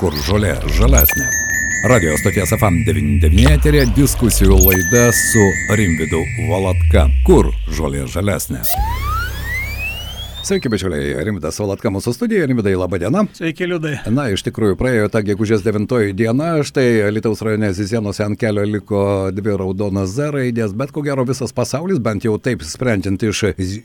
kur žolė žalesnė. Radio stoties FM99 eterė diskusijų laida su Rimvidu Valatka. Kur žolė žalesnė? Sveiki, bičiuliai, Rimtas Valatka mūsų studijoje. Rimvidai, laba diena. Sveiki, Liudai. Na, iš tikrųjų, praėjo ta gegužės 9 diena, štai Lietuvos rajone Zizienuose ant kelio liko dvi raudonas Z raidės, bet ko gero visas pasaulis, bent jau taip sprendžiant iš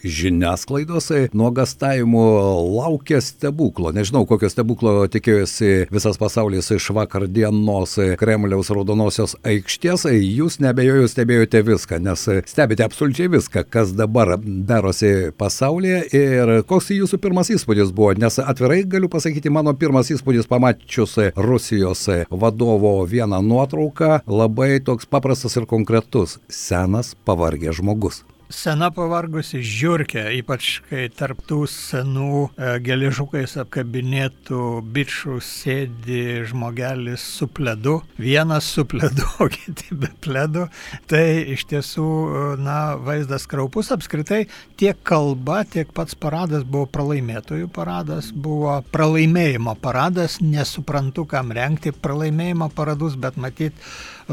žiniasklaidos, nuogastavimų laukia stebuklo. Nežinau, kokio stebuklo tikėjosi visas pasaulis iš vakar dienos Kremliaus raudonosios aikštės. Jūs nebejoju stebėjote viską, nes stebite absoliučiai viską, kas dabar darosi pasaulyje. Ir koks jūsų pirmas įspūdis buvo? Nes atvirai galiu pasakyti, mano pirmas įspūdis pamačius Rusijos vadovo vieną nuotrauką labai toks paprastas ir konkretus - senas pavargęs žmogus sena pavargusi žiūrkė, ypač kai tarptų senų e, geležukais apkabinėtų bičių sėdi žmogelis su pledu, vienas su pledu, o kiti be pledu. Tai iš tiesų, e, na, vaizdas kraupus apskritai tiek kalba, tiek pats paradas buvo pralaimėtojų paradas, buvo pralaimėjimo paradas, nesuprantu, kam renkti pralaimėjimo paradus, bet matyt,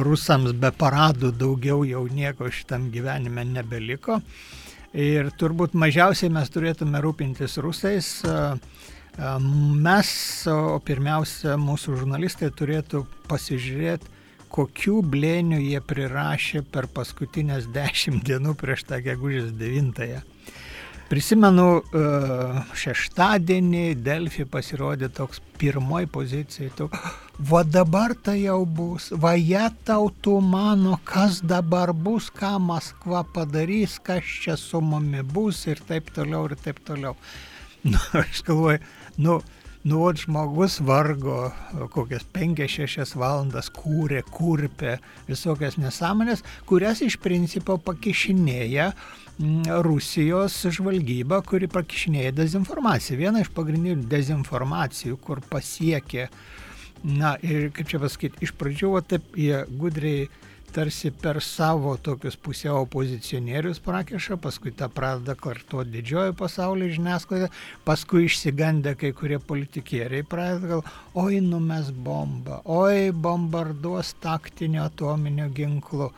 rusams be paradų daugiau jau nieko šitam gyvenime nebeliko. Ir turbūt mažiausiai mes turėtume rūpintis rusais. Mes, o pirmiausia, mūsų žurnalistai turėtų pasižiūrėti, kokių blėnių jie prirašė per paskutinės dešimt dienų prieš tą gegužės devintąją. Prisimenu, šeštadienį Delfi pasirodė toks pirmoji pozicija. Tu, va dabar tai jau bus, va jie tautų mano, kas dabar bus, ką Maskva padarys, kas čia su mumi bus ir taip toliau ir taip toliau. Nu, aš galvoju, nu, nu, vat žmogus vargo kokias 5-6 valandas kūrė, kurpė visokias nesąmonės, kurias iš principo pakišinėja Rusijos žvalgyba, kuri prakišinėja dezinformaciją. Viena iš pagrindinių dezinformacijų, kur pasiekė, na ir kaip čia pasakyti, iš pradžių va, taip jie gudriai tarsi per savo tokius pusiau opozicionierius prakeša, paskui tą pradeda kartuoti didžioji pasaulio žiniasklaida, paskui išsigandę kai kurie politikieriai pradeda gal, oi numes bombą, oi bombarduos taktiniu atominiu ginklu.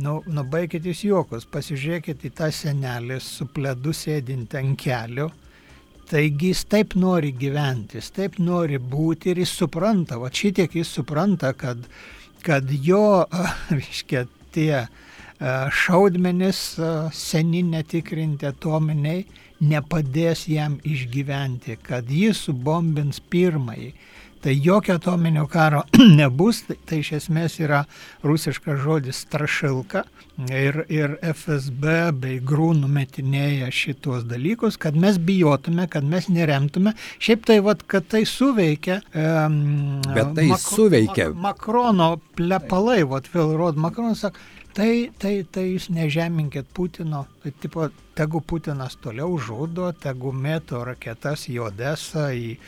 Nu, nu baikit jūs juokus, pasižiūrėkit į tą senelį su pledu sėdinti ant kelių. Taigi jis taip nori gyventi, jis taip nori būti ir jis supranta, va šitiek jis supranta, kad, kad jo, reiškia, tie šaudmenis seni netikrinti atominiai nepadės jam išgyventi, kad jis subombins pirmąjį Tai jokio atominio karo nebus, tai, tai iš esmės yra rusiškas žodis strašilka ir, ir FSB bei grū numetinėja šitos dalykus, kad mes bijotume, kad mes neremtume. Šiaip tai, vat, kad tai suveikia. Um, Bet tai Mak suveikia. Mak Makrono plepalai, vat vėl rodo, Makronas sako, tai, tai, tai jūs nežeminkit Putino, tai tipo, tegu Putinas toliau žudo, tegu mėto raketas į Odesą, į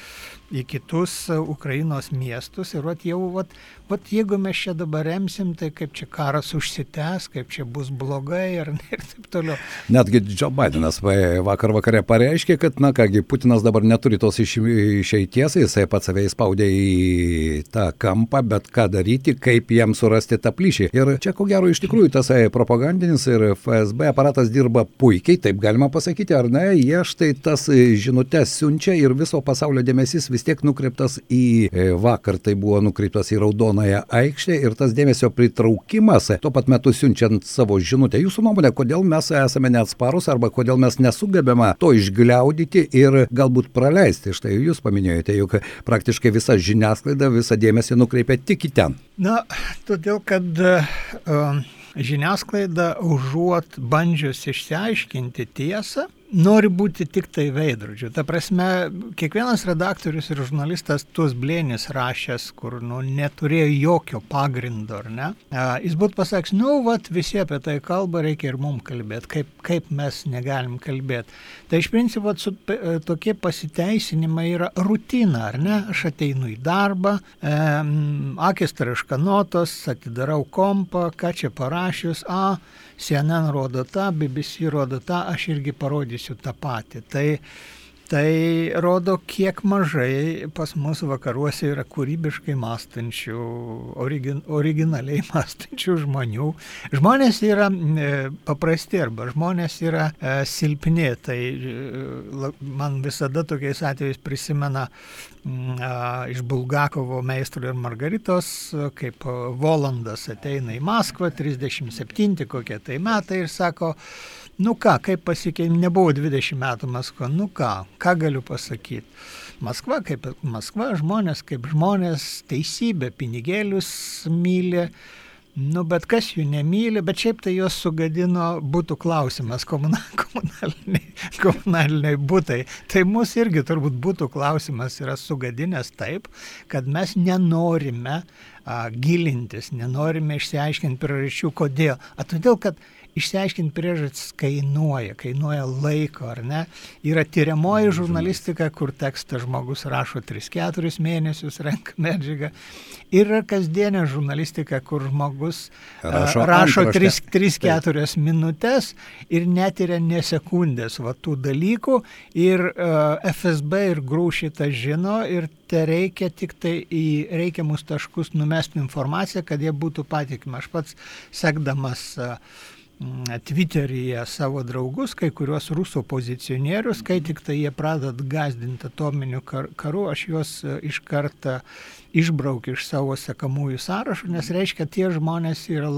į kitus Ukrainos miestus ir vat jau, vat, vat jeigu mes čia dabar remsim, tai kaip čia karas užsitęs, kaip čia bus blogai ir, ir taip toliau. Netgi Joe Bidenas vakar vakare pareiškė, kad, na kągi, Putinas dabar neturi tos iš, išeities, jisai pats save įspaudė į tą kampą, bet ką daryti, kaip jam surasti tą plyšį. Ir čia ko gero iš tikrųjų tas e, propagandinis ir FSB aparatas dirba puikiai, taip galima pasakyti, ar ne, jie štai tas e, žinutės siunčia ir viso pasaulio dėmesys vis tiek nukreiptas į e, vakar, tai buvo nukreiptas į Raudonąją aikštę ir tas dėmesio pritraukimas, tuo pat metu siunčiant savo žinutę. Jūsų nuomonė, kodėl mes esame neatsparus arba kodėl mes nesugebame to išgliaudyti ir galbūt praleisti. Štai jūs paminėjote, juk praktiškai visa žiniasklaida visą dėmesį nukreipia tik į ten. Na, todėl kad uh, žiniasklaida užuot bandžius išsiaiškinti tiesą, nori būti tik tai veidrodžiu. Ta prasme, kiekvienas redaktorius ir žurnalistas tuos blėnis rašęs, kur nu, neturėjo jokio pagrindo, ar ne? A, jis būtų pasakęs, nu, vat, visi apie tai kalba, reikia ir mums kalbėti, kaip, kaip mes negalim kalbėti. Tai iš principo su, e, tokie pasiteisinimai yra rutina, ar ne? Aš ateinu į darbą, e, akis traškanotos, atidarau kompą, ką čia parašius, a, CNN rodo tą, BBC rodo tą, aš irgi parodysiu tą patį. Tai, tai rodo, kiek mažai pas mus vakaruose yra kūrybiškai mąstančių, origin, originaliai mąstančių žmonių. Žmonės yra e, paprasti arba žmonės yra e, silpni. Tai e, man visada tokiais atvejais prisimena iš Bulgakovo meistro ir Margaritos, kaip Volandas ateina į Maskvą, 37 kokie tai metai ir sako, Nu ką, kaip pasikeitė, nebuvo 20 metų Maskva, nu ką, ką galiu pasakyti. Maskva kaip Maskva, žmonės kaip žmonės, teisybė, pinigėlius myli, nu bet kas jų nemyli, bet šiaip tai juos sugadino būtų klausimas, komunaliniai, komunaliniai būtai. Tai mūsų irgi turbūt būtų klausimas yra sugadinęs taip, kad mes nenorime a, gilintis, nenorime išsiaiškinti priežasčių, kodėl. A todėl, kad išsiaiškinti priežastis kainuoja, kainuoja laiko, ar ne? Yra tyriamoji mm, žurnalistika, kur tekstą žmogus rašo 3-4 mėnesius, renka medžiagą. Ir yra kasdienė žurnalistika, kur žmogus rašo, rašo 3-4 minutės ir netyria nesekundės va tų dalykų. Ir uh, FSB ir grū šitą žino ir te reikia tik tai į reikiamus taškus numesti informaciją, kad jie būtų patikimi. Aš pats sekdamas uh, Twitteryje savo draugus, kai kuriuos rusų opozicionierius, kai tik tai jie pradeda gazdinti atominiu karu, aš juos e, iš karto išbraukiu iš savo sekamųjų sąrašų, nes reiškia, tie žmonės yra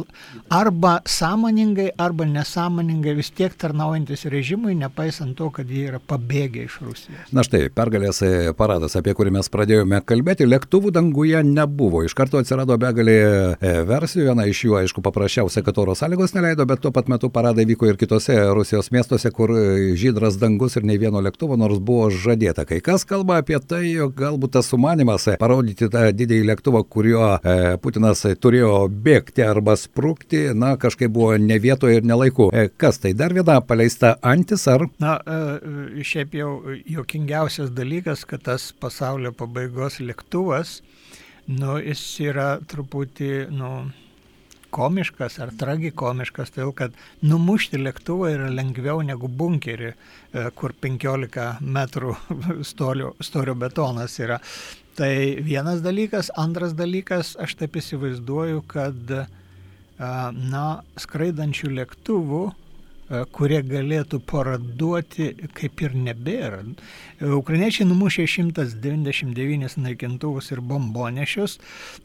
arba sąmoningai, arba nesąmoningai vis tiek tarnaujantis režimui, nepaisant to, kad jie yra pabėgę iš Rusijos. Na štai, pergalės e, paradas, apie kurį mes pradėjome kalbėti, lėktuvų danguje nebuvo. Iš karto atsirado begalė e, versijų, viena iš jų, aišku, paprasčiausia, kad oro sąlygos neleido, bet tuo pat metu paradai vyko ir kitose Rusijos miestuose, kur žydras dangus ir nei vieno lėktuvo, nors buvo žadėta. Kai kas kalba apie tai, jog galbūt tas sumanimas parodyti tą didįjį lėktuvą, kuriuo e, Putinas turėjo bėgti arba sprūkti, na, kažkaip buvo ne vietoje ir nelaiku. E, kas tai dar viena paleista antis ar? Na, e, šiaip jau jokingiausias dalykas, kad tas pasaulio pabaigos lėktuvas, nu, jis yra truputį, nu, komiškas ar tragikomiškas, todėl kad numušti lėktuvą yra lengviau negu bunkerį, kur 15 metrų storio, storio betonas yra. Tai vienas dalykas, antras dalykas, aš taip įsivaizduoju, kad na, skraidančių lėktuvų kurie galėtų paraduoti, kaip ir nebėra. E, ukrainiečiai numušė 199 naikintuvus ir bombonešius.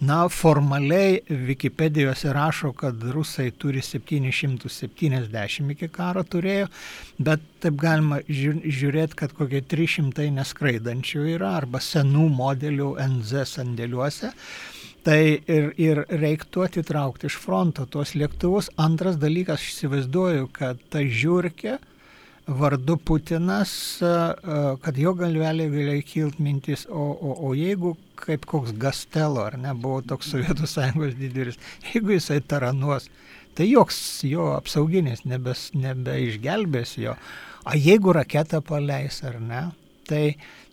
Na, formaliai Wikipedijose rašo, kad rusai turi 770 iki karo turėjo, bet taip galima žiūrėti, kad kokie 300 neskraidančių yra arba senų modelių NZ sandėliuose. Tai ir, ir reiktų atitraukti iš fronto tuos lėktuvus. Antras dalykas, aš įsivaizduoju, kad ta žiūrkė vardu Putinas, kad jo galvelė galėjo kilti mintis, o, o, o jeigu kaip koks Gastelo, ar ne, buvo toks Sovietų sąjungos didelis, jeigu jisai taranuos, tai joks jo apsauginis nebes, nebeišgelbės jo. O jeigu raketą paleis, ar ne, tai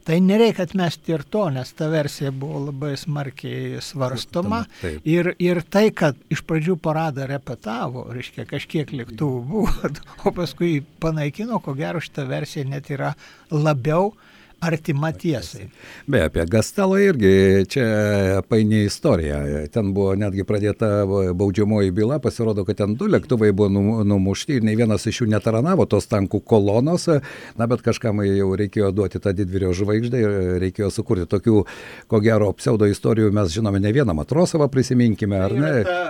Tai nereikia atmesti ir to, nes ta versija buvo labai smarkiai svarstoma. Taip. Ir, ir tai, kad iš pradžių paradą repetavo, reiškia, kažkiek lėktuvų buvo, o paskui panaikino, ko gero šita versija net yra labiau artima tiesai. Be, apie Gastelą irgi čia paini istorija. Ten buvo netgi pradėta baudžiamoji byla, pasirodo, kad ten du lėktuvai buvo numušti ir nei vienas iš jų netaranavo tos tankų kolonos, na bet kažkam jau reikėjo duoti tą didvirio žvaigždę ir reikėjo sukurti tokių, ko gero, pseudo istorijų mes žinome ne vieną Matrosovą, prisiminkime, ar ne? Ta,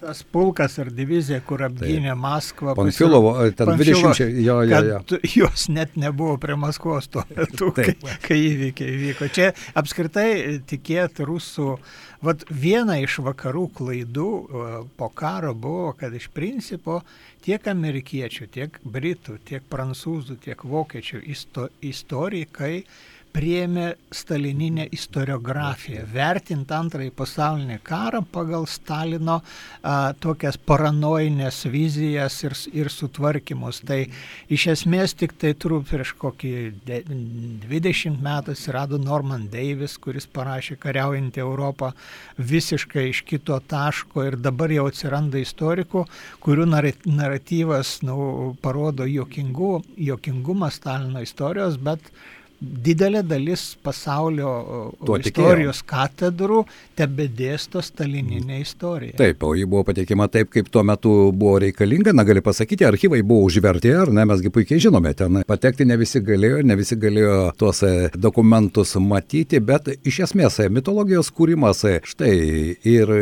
tas pulkas ar divizija, kur apgynė tai. Maskvą. Panfilovo, ten Panfilovo, 20, jo, jo, jo. Jos net nebuvo prie Maskvos tuo metu, kai, kai įvykiai vyko. Čia apskritai tikėt rusų, vat viena iš vakarų klaidų po karo buvo, kad iš principo tiek amerikiečių, tiek britų, tiek prancūzų, tiek vokiečių isto, istorikai priėmė stalininę istoriografiją, vertint antrąjį pasaulinį karą pagal Stalino a, tokias paranojinės vizijas ir, ir sutvarkymus. Tai iš esmės tik tai turiu prieš kokį 20 metų atsirado Norman Davis, kuris parašė kariaujantį Europą visiškai iš kito taško ir dabar jau atsiranda istorikų, kurių naratyvas nu, parodo jokingų, jokingumą Stalino istorijos, bet didelė dalis pasaulio Tuo istorijos katedrų tebedėsto stalininę istoriją. Taip, o ji buvo pateikima taip, kaip tuo metu buvo reikalinga, na gali pasakyti, archyvai buvo užverti, ar ne, mesgi puikiai žinome, ten patekti ne visi galėjo, ne visi galėjo tuos e, dokumentus matyti, bet iš esmės e, mitologijos kūrimas, e, štai ir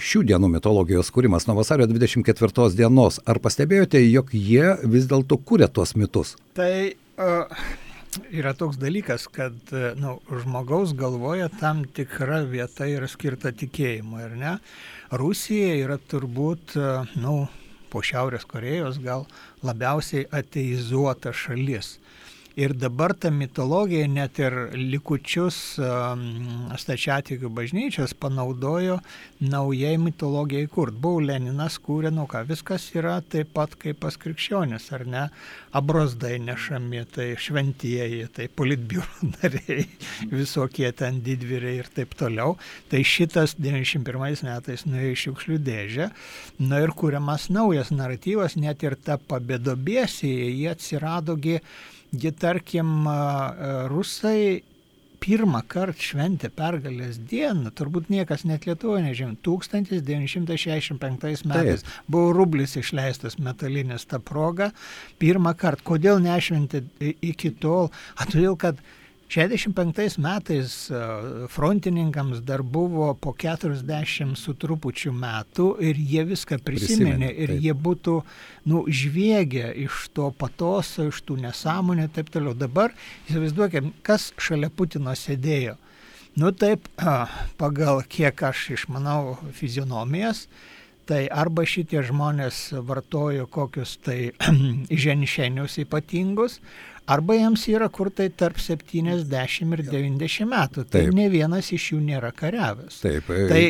šių dienų mitologijos kūrimas nuo vasario 24 dienos, ar pastebėjote, jog jie vis dėlto kūrė tuos mitus? Tai uh, yra toks dalykas, kad nu, žmogaus galvoje tam tikra vieta yra skirta tikėjimui, ar ne? Rusija yra turbūt, nu, po Šiaurės Korejos gal labiausiai ateizuota šalis. Ir dabar ta mitologija net ir likučius stačiatikių bažnyčios panaudojo naujai mitologijai kurt. Buvo Leninas kūrė, nu ką, viskas yra taip pat kaip pas krikščionis, ar ne? Abrozdai nešami, tai šventieji, tai politbiuro nariai, visokie ten didvyriai ir taip toliau. Tai šitas 91 metais nuėjo iš šiukšlių dėžę. Na ir kūriamas naujas naratyvas, net ir ta pabėdobėsija, jie atsiradogi Gi tarkim, rusai pirmą kartą šventė pergalės dieną, turbūt niekas net Lietuvoje nežino, 1965 metais Taip. buvo rublis išleistas metalinis tą progą, pirmą kartą. Kodėl nešventė iki tol? A, todėl, kad 65 metais e, frontininkams dar buvo po 40 su trupučiu metų ir jie viską prisiminė, ir taip. jie būtų nu, žviegę iš to patoso, iš tų nesąmonė ir taip toliau. Dabar įsivaizduokime, kas šalia Putino sėdėjo. Nu taip, pagal kiek aš išmanau fizionomijas, tai arba šitie žmonės vartojo kokius tai ženšenius ypatingus, arba jiems yra kur tai tarp 70 ir 90 metų. Tai Taip. ne vienas iš jų nėra kariavęs. Taip. Tai,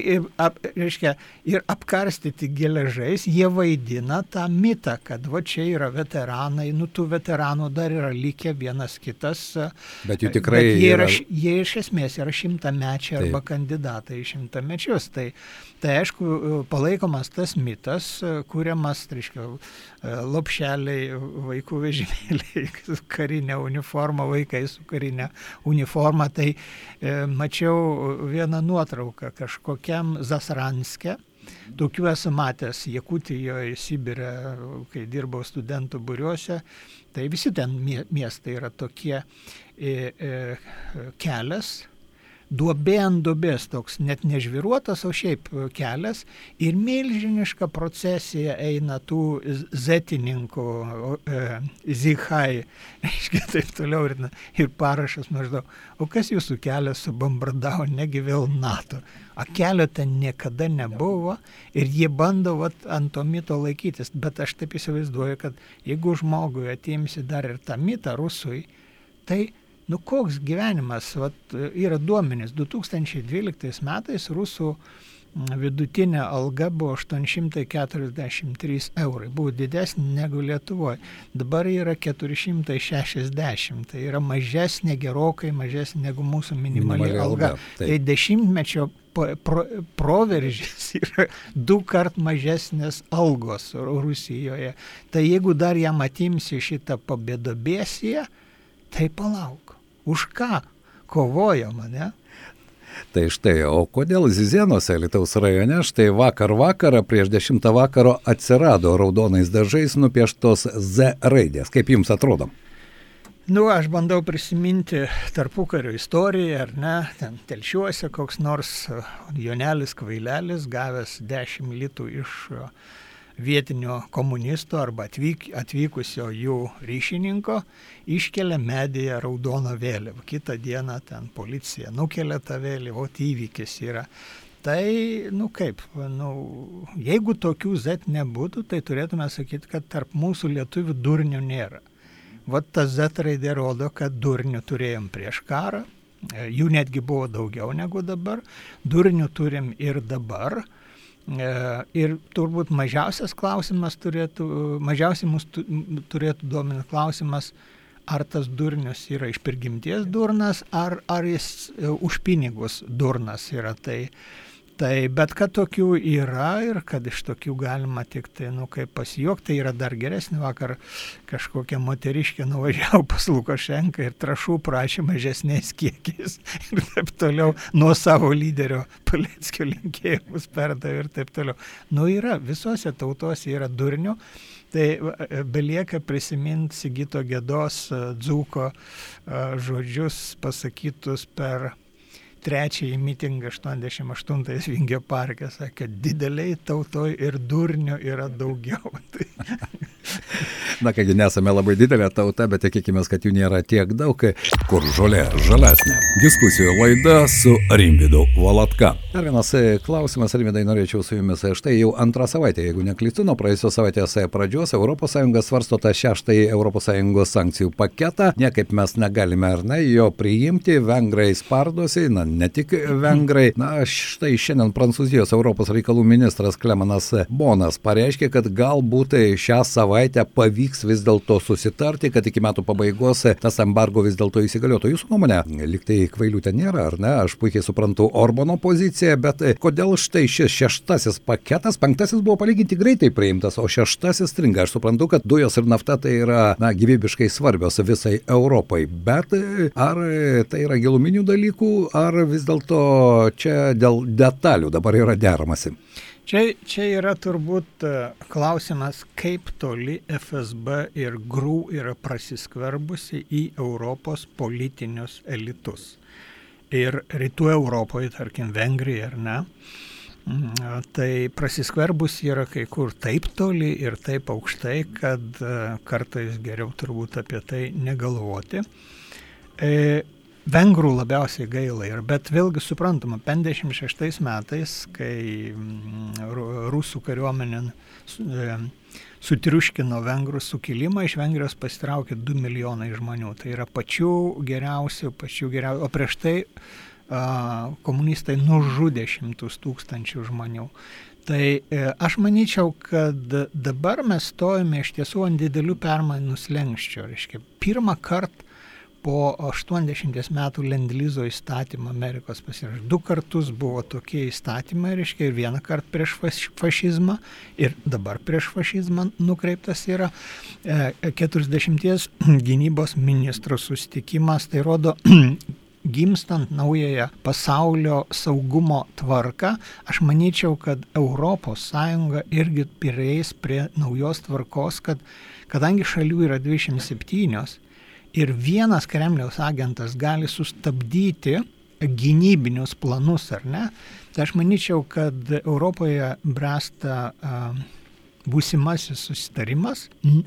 ap, reiškia, ir apkarstyti geležais jie vaidina tą mitą, kad va čia yra veteranai, nu tų veteranų dar yra likę vienas kitas. Bet jų tikrai bet jie, yra, yra... jie iš esmės yra šimtamečiai arba Taip. kandidatai į šimtamečius. Tai, tai aišku, palaikomas tas mitas, kuriamas, reiškia, lopšeliai, vaikų vežimėliai, karinę uniformą, vaikai su karinė uniforma. Tai e, mačiau vieną nuotrauką kažkokiam Zasranske. Tokių esu matęs Jakutijoje, Sibirė, kai dirbau studentų būriuose. Tai visi ten miestai yra tokie e, e, kelias, duobė ant duobės toks, net nežviruotas, o šiaip kelias. Ir milžiniška procesija eina tų zetininkų, e, zihai, reiškia taip toliau ir, ir parašas maždaug, o kas jūsų kelias subombardavo, negi vėl NATO. A kelio ten niekada nebuvo ir jie bando vat, ant to mito laikytis, bet aš taip įsivaizduoju, kad jeigu žmogui atimsi dar ir tą mitą rusui, tai nu koks gyvenimas, vat, yra duomenys, 2012 metais rusų vidutinė alga buvo 843 eurai, buvo didesnė negu Lietuvoje, dabar yra 460, tai yra mažesnė, gerokai mažesnė negu mūsų minimali, minimali alga. alga. Tai dešimtmečio pro, proveržys yra du kart mažesnės algos Rusijoje. Tai jeigu dar jam atimsi šitą pabėdobėsiją, tai palauk už ką kovojama, ne? Tai štai, o kodėl Zizienuose, Lietuvos rajone, štai vakar vakarą prieš 10 vakaro atsirado raudonais dažais nupieštos Z raidės. Kaip jums atrodo? Nu, aš bandau prisiminti tarpukario istoriją, ar ne, ten telšiuose koks nors Jonelis Kvailelis gavęs 10 litų iš vietinio komunisto arba atvyk, atvykusio jų ryšininko iškelia medyje raudoną vėliavą. Kitą dieną ten policija nukelia tą vėliavą, o įvykis yra. Tai, nu kaip, nu, jeigu tokių Z nebūtų, tai turėtume sakyti, kad tarp mūsų lietuvių durnių nėra. Vat ta Z raidė rodo, kad durnių turėjom prieš karą, jų netgi buvo daugiau negu dabar, durnių turim ir dabar, ir turbūt mažiausias klausimas turėtų, mažiausiai mus turėtų dominti klausimas, ar tas durnius yra iš prigimties durnas, ar, ar jis e, už pinigus durnas yra. Tai, Tai bet kad tokių yra ir kad iš tokių galima tik tai, nu, kaip pasijuokti, tai yra dar geresnį vakar kažkokia moteriškė nuvažiavo pas Lukašenką ir trašų prašė mažesniais kiekiais ir taip toliau nuo savo lyderio Paleckio linkėjimus perdavė ir taip toliau. Nu yra, visose tautose yra durnių. Tai belieka prisiminti Sigito Gėdos dzūko žodžius pasakytus per trečiąjį mitingą 88 Vingio parke, sakė, dideliai tautoj ir durnių yra daugiau. Na kągi, nesame labai didelė tauta, bet tikėkime, kad jų nėra tiek daug, kur žolė žalesnė. Diskusijų laida su Rimvidu Valatka. Dar vienas e, klausimas, Rimvidai, norėčiau su jumis. E, štai jau antrą savaitę, jeigu neklystu, nuo praėjusios savaitės e, pradžios ES svarsto tą šeštąjį ES sankcijų paketą. Niekaip mes negalime ar ne jo priimti, vengrai spardosi, na ne tik vengrai. Na štai šiandien Prancūzijos Europos reikalų ministras Klemanas Bonas pareiškė, kad galbūt šią savaitę pavyks vis dėlto susitarti, kad iki metų pabaigos tas embargo vis dėlto įsigaliotų. Jūsų nuomonė, liktai kvailių ten nėra, ar ne? Aš puikiai suprantu Orbano poziciją, bet kodėl štai šis šeštasis paketas, penktasis buvo palyginti greitai priimtas, o šeštasis stringa. Aš suprantu, kad dujos ir nafta tai yra na, gyvybiškai svarbios visai Europai, bet ar tai yra giluminių dalykų, ar vis dėlto čia dėl detalių dabar yra deramasi? Čia, čia yra turbūt e, klausimas, kaip toli FSB ir GRU yra prasiskverbusi į Europos politinius elitus. Ir rytų Europoje, tarkim, Vengrija ar ne, mm, tai prasiskverbus yra kai kur taip toli ir taip aukštai, kad e, kartais geriau turbūt apie tai negalvoti. Vengrų labiausiai gaila ir, bet vėlgi suprantama, 56 metais, kai mm, rusų kariuomenė e, sutriuškino vengrų sukilimą, iš Vengrijos pasitraukė 2 milijonai žmonių. Tai yra pačių geriausių, pačių geriausių, o prieš tai a, komunistai nužudė šimtus tūkstančių žmonių. Tai e, aš manyčiau, kad dabar mes stojame iš tiesų ant didelių permainų slengščio. Reiškia, pirmą kartą po 80 metų Lendlyzo įstatymą Amerikos pasirašė. Du kartus buvo tokie įstatymai, reiškia, ir vieną kartą prieš fašizmą, ir dabar prieš fašizmą nukreiptas yra 40 e, gynybos ministrų susitikimas. Tai rodo gimstant naująją pasaulio saugumo tvarką, aš manyčiau, kad ES irgi prieis prie naujos tvarkos, kad kadangi šalių yra 27, ir vienas Kremliaus agentas gali sustabdyti gynybinius planus, ar ne, tai aš manyčiau, kad Europoje bręsta būsimasis susitarimas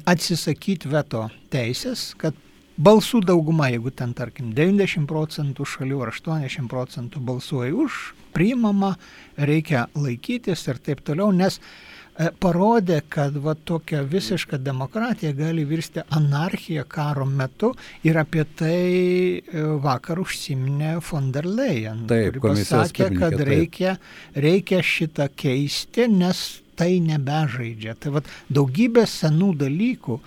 atsisakyti veto teisės, kad balsų dauguma, jeigu ten tarkim 90 procentų šalių ar 80 procentų balsuoja už, priimama, reikia laikytis ir taip toliau, nes E, parodė, kad va tokia visiška demokratija gali virsti anarchija karo metu ir apie tai e, vakar užsiminė von der Leyen. Taip, pasakė, kad reikia, reikia šitą keisti, nes tai nebežaidžia. Tai va daugybė senų dalykų.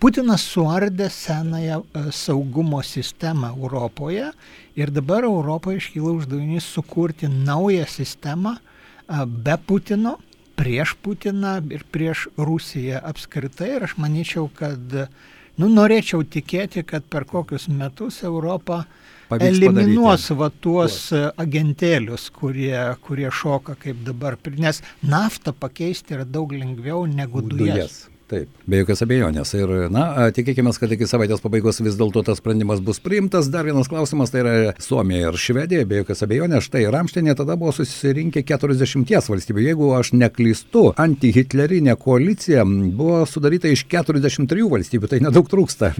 Putinas suardė senąją e, saugumo sistemą Europoje ir dabar Europoje iškyla uždavinys sukurti naują sistemą be Putino prieš Putiną ir prieš Rusiją apskritai. Ir aš manyčiau, kad, nu, norėčiau tikėti, kad per kokius metus Europą Pavyks eliminuos padaryti. va tuos agentėlius, kurie, kurie šoka kaip dabar. Nes naftą pakeisti yra daug lengviau negu dujas. dujas. Taip, be jokios abejonės. Ir, na, tikėkime, kad iki savaitės pabaigos vis dėlto tas sprendimas bus priimtas. Dar vienas klausimas, tai yra Suomija ir Švedija, be jokios abejonės. Štai Ramštinė tada buvo susirinkę 40 valstybių. Jeigu aš neklystu, antihitlerinė koalicija buvo sudaryta iš 43 valstybių, tai nedaug trūksta.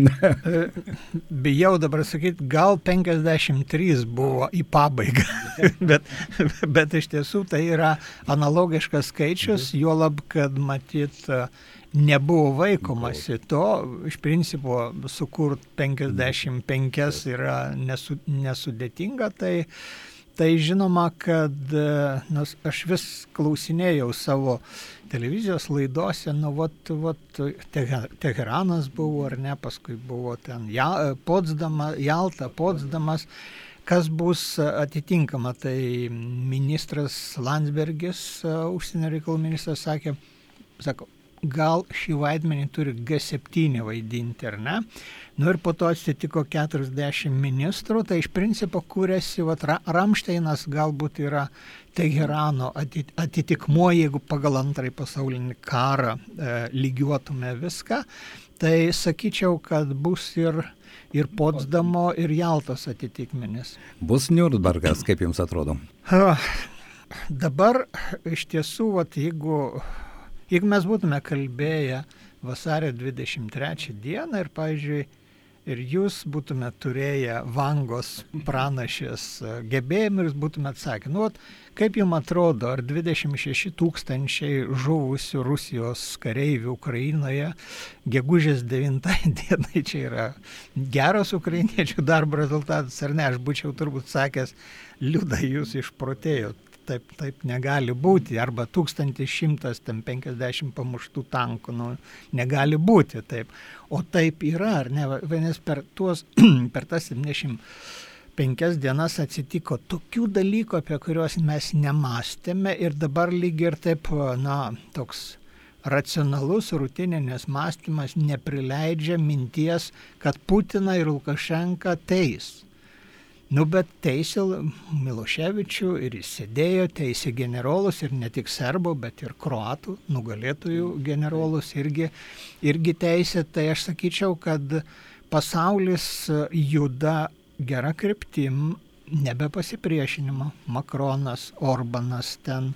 Bijau dabar sakyti, gal 53 buvo į pabaigą, bet, bet iš tiesų tai yra analogiškas skaičius, juolab, kad matyt, nebuvo vaikomasi to, iš principo sukurt 55 yra nesu, nesudėtinga, tai, tai žinoma, kad nors aš vis klausinėjau savo televizijos laidose, nu, vat, vat, Teheranas buvo ar ne, paskui buvo ten ja, Potsdama, Jalta, Potsdamas, kas bus atitinkama, tai ministras Landsbergis, užsienio reikalų ministras, sakė, sako, gal šį vaidmenį turi G7 vaidinti, ar ne? Nu ir po to atsitiko 40 ministrų, tai iš principo kūrėsi, va, Ramšteinas galbūt yra Teherano atitikmuo, jeigu pagal antrąjį pasaulinį karą e, lygiuotume viską, tai sakyčiau, kad bus ir, ir Potsdamo, ir Jaltos atitikmenis. Bus Nürnbergas, kaip jums atrodo? Dabar iš tiesų, vat, jeigu Jeigu mes būtume kalbėję vasario 23 dieną ir, pavyzdžiui, ir jūs būtumėte turėję vangos pranašės e, gebėjimų ir būtumėte atsakę, nu, vat, kaip jums atrodo, ar 26 tūkstančiai žuvusių Rusijos kareivių Ukrainoje gegužės 9 dienai čia yra geras ukrainiečių darbo rezultatas ar ne, aš būčiau turbūt sakęs, liūda jūs išprotėjot taip, taip negali būti, arba 1150 pamuštų tankų, nu, negali būti taip. O taip yra, ar ne, vienas per, tuos, per tas 75 dienas atsitiko tokių dalykų, apie kuriuos mes nemastėme ir dabar lyg ir taip, na, toks racionalus rutininis mąstymas neprileidžia minties, kad Putiną ir Lukašenką teis. Nu, bet teisė Miloševičių ir jis sėdėjo, teisė generolus ir ne tik serbų, bet ir kroatų nugalėtojų generolus irgi, irgi teisė. Tai aš sakyčiau, kad pasaulis juda gera kryptim, nebe pasipriešinimo. Makronas, Orbanas, ten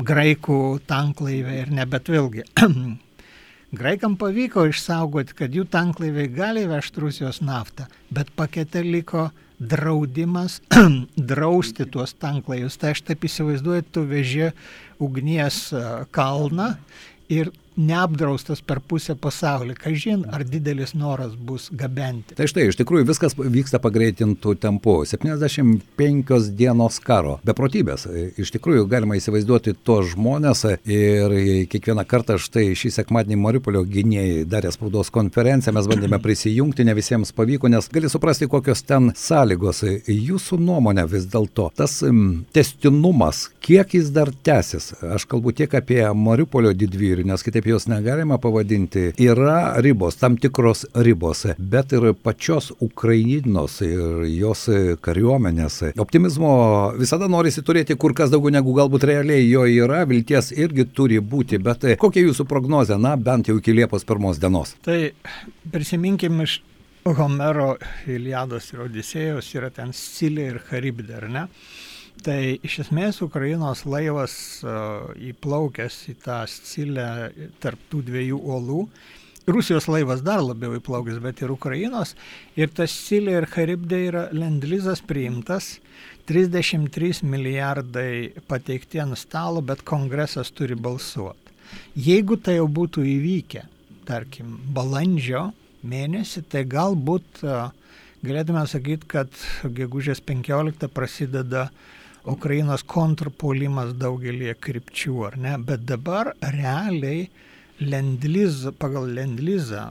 graikų tanklaivė ir nebet vėlgi. Graikam pavyko išsaugoti, kad jų tanklaiviai gali vežti Rusijos naftą, bet pakete liko draudimas drausti tuos tanklaivius. Tai aš taip įsivaizduoju, tu veži ugnies e, kalną ir neapdraustas per pusę pasaulį. Kažin, ar didelis noras bus gabenti. Tai štai, iš tikrųjų viskas vyksta pagreitintų tempų. 75 dienos karo. Beprotybės. Iš tikrųjų galima įsivaizduoti tos žmonės ir kiekvieną kartą štai šį sekmadienį Mariupolio gynėjai darė spaudos konferenciją, mes bandėme prisijungti, ne visiems pavyko, nes gali suprasti, kokios ten sąlygos. Jūsų nuomonė vis dėlto, tas m, testinumas, kiek jis dar tęsis? Aš kalbu tiek apie Mariupolio didvyrį, nes kitaip jos negalima pavadinti, yra ribos, tam tikros ribos, bet ir pačios Ukrainos ir jos kariuomenės. Optimizmo visada norisi turėti kur kas daugiau negu galbūt realiai jo yra, vilties irgi turi būti, bet kokia jūsų prognozė, na, bent jau iki Liepos pirmos dienos? Tai prisiminkim iš Homero Iliados ir Odisėjos yra ten Scilė ir Charibdė, ar ne? Tai iš esmės Ukrainos laivas uh, įplaukęs į tą scilę tarp tų dviejų uolų, Rusijos laivas dar labiau įplaukęs, bet ir Ukrainos, ir tas scilė ir Charibdė yra lendlizas priimtas, 33 milijardai pateikti ant stalo, bet kongresas turi balsuoti. Jeigu tai jau būtų įvykę, tarkim, balandžio mėnesį, tai galbūt uh, galėtume sakyti, kad gegužės 15 prasideda uh, Ukrainos kontrpolimas daugelį krypčių, ar ne? Bet dabar realiai lendliz, pagal lendlizą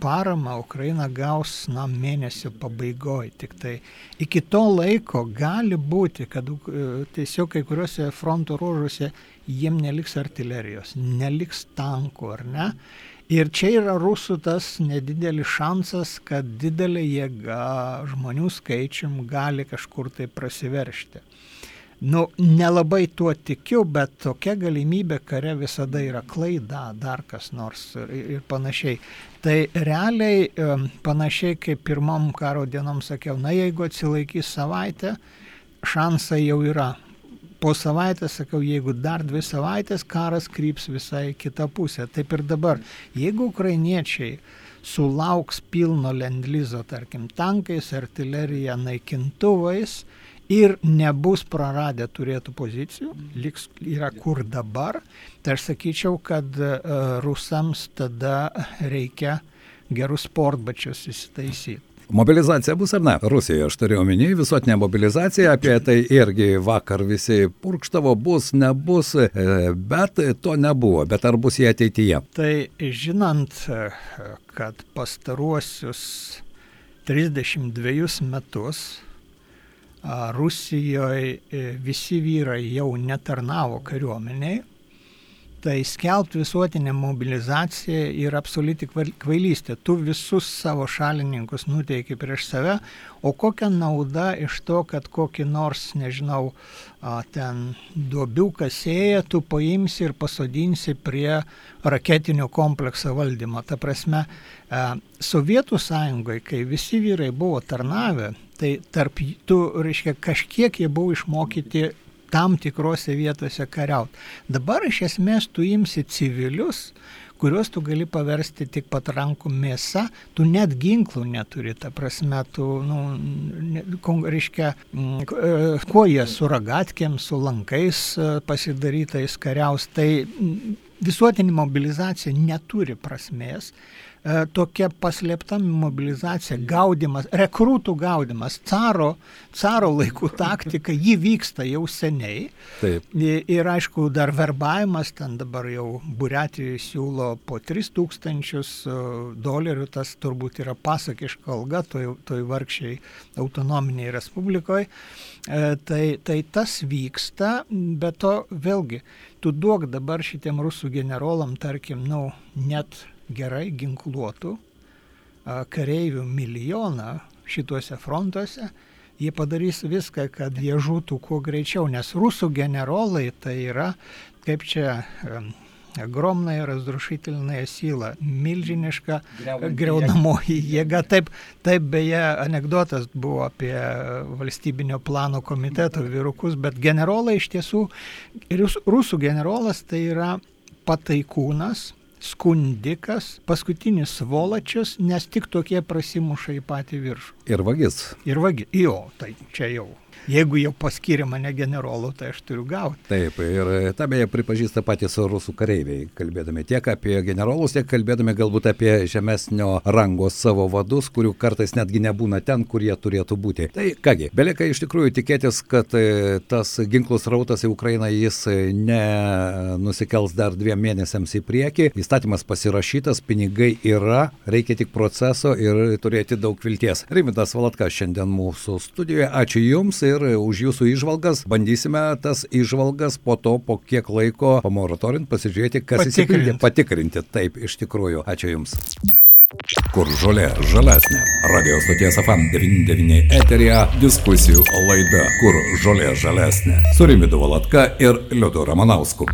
paramą Ukraina gaus na, mėnesio pabaigoje. Tik tai iki to laiko gali būti, kad e, tiesiog kai kuriuose fronto ruožuose jiem neliks artilerijos, neliks tankų, ar ne? Ir čia yra rusų tas nedidelis šansas, kad didelė jėga žmonių skaičium gali kažkur tai prasiveršti. Nu, nelabai tuo tikiu, bet tokia galimybė kare visada yra klaida, dar kas nors ir, ir panašiai. Tai realiai panašiai kaip pirmam karo dienom sakiau, na jeigu atsilaikys savaitę, šansai jau yra. Po savaitės, sakau, jeigu dar dvi savaitės, karas kryps visai kitą pusę. Taip ir dabar. Jeigu ukrainiečiai sulauks pilno lendlizo, tarkim, tankais, artilerija, naikintuvais, ir nebus praradę turėtų pozicijų, liks yra kur dabar, tai aš sakyčiau, kad uh, rusams tada reikia gerus sportbačius įsitaisyti. Mobilizacija bus ar ne? Rusijoje aš turiu omeny visuotinę mobilizaciją, apie tai irgi vakar visi purkštavo, bus, nebus, e, bet to nebuvo, bet ar bus jie ateityje? Tai žinant, e, kad pastaruosius 32 metus Rusijoje visi vyrai jau netarnavo kariuomeniai, tai skelbti visuotinę mobilizaciją yra absoliuti kvailystė. Tu visus savo šalininkus nuteiki prieš save, o kokia nauda iš to, kad kokį nors, nežinau, ten duobiuką sėja, tu paimsi ir pasodinsi prie raketinio komplekso valdymo. Ta prasme, Sovietų sąjungoje, kai visi vyrai buvo tarnavę, tai tarp tų, reiškia, kažkiek jie buvo išmokyti tam tikrose vietose kariauti. Dabar iš esmės tu imsi civilius, kuriuos tu gali paversti tik patrankų mėsa, tu net ginklų neturi, ta prasme, tu, nu, ne, reiškia, mm, e, kuo jie su ragatkėm, su lankais e, pasidarytais kariaus, tai mm, visuotinė mobilizacija neturi prasmės, tokia paslėpta mobilizacija, gaudimas, rekrūtų gaudimas, caro, caro laikų taktika, ji vyksta jau seniai. Taip. Ir aišku, dar verbavimas, ten dabar jau Buriatijoje siūlo po 3000 e, dolerių, tas turbūt yra pasakiška alga toj, toj vargšiai autonominiai respublikoje. Tai, tai tas vyksta, bet to vėlgi, tu duok dabar šitiem rusų generolam, tarkim, nu, net gerai ginkluotų kareivių milijoną šituose frontuose, jie padarys viską, kad jie žūtų kuo greičiau, nes rusų generolai tai yra, kaip čia огромная разрушительная сила, milžiniška greunamoji jėga. Taip, taip beje, anegdotas buvo apie valstybinio plano komiteto vyrukus, bet generolai iš tiesų, rusų generolas tai yra pataikūnas, skundikas, paskutinis svolačius, nes tik tokie prasimuša į patį viršų. Ir vagis. Ir vagis. Jo, tai čia jau Jeigu jau paskiria mane generolu, tai aš turiu gauti. Taip, ir tą beje pripažįsta patys rusų kareiviai, kalbėdami tiek apie generolus, tiek kalbėdami galbūt apie žemesnio rango savo vadus, kurių kartais netgi nebūna ten, kur jie turėtų būti. Tai kągi, belieka iš tikrųjų tikėtis, kad e, tas ginklų srautas į Ukrainą jis nenusikels dar dviem mėnesiams į priekį. Įstatymas pasirašytas, pinigai yra, reikia tik proceso ir turėti daug vilties. Rimtas Valatka šiandien mūsų studijoje. Ačiū Jums ir už jūsų išvalgas. Bandysime tas išvalgas po to, po kiek laiko pamaratorint, pasižiūrėti, kas įsipildė. Patikrinti. Taip, iš tikrųjų. Ačiū Jums. Kur žolė žalesnė. Radio stoties FM99 eterija diskusijų laida Kur žolė žalesnė. Su Rimidu Valatka ir Liudu Ramanausku.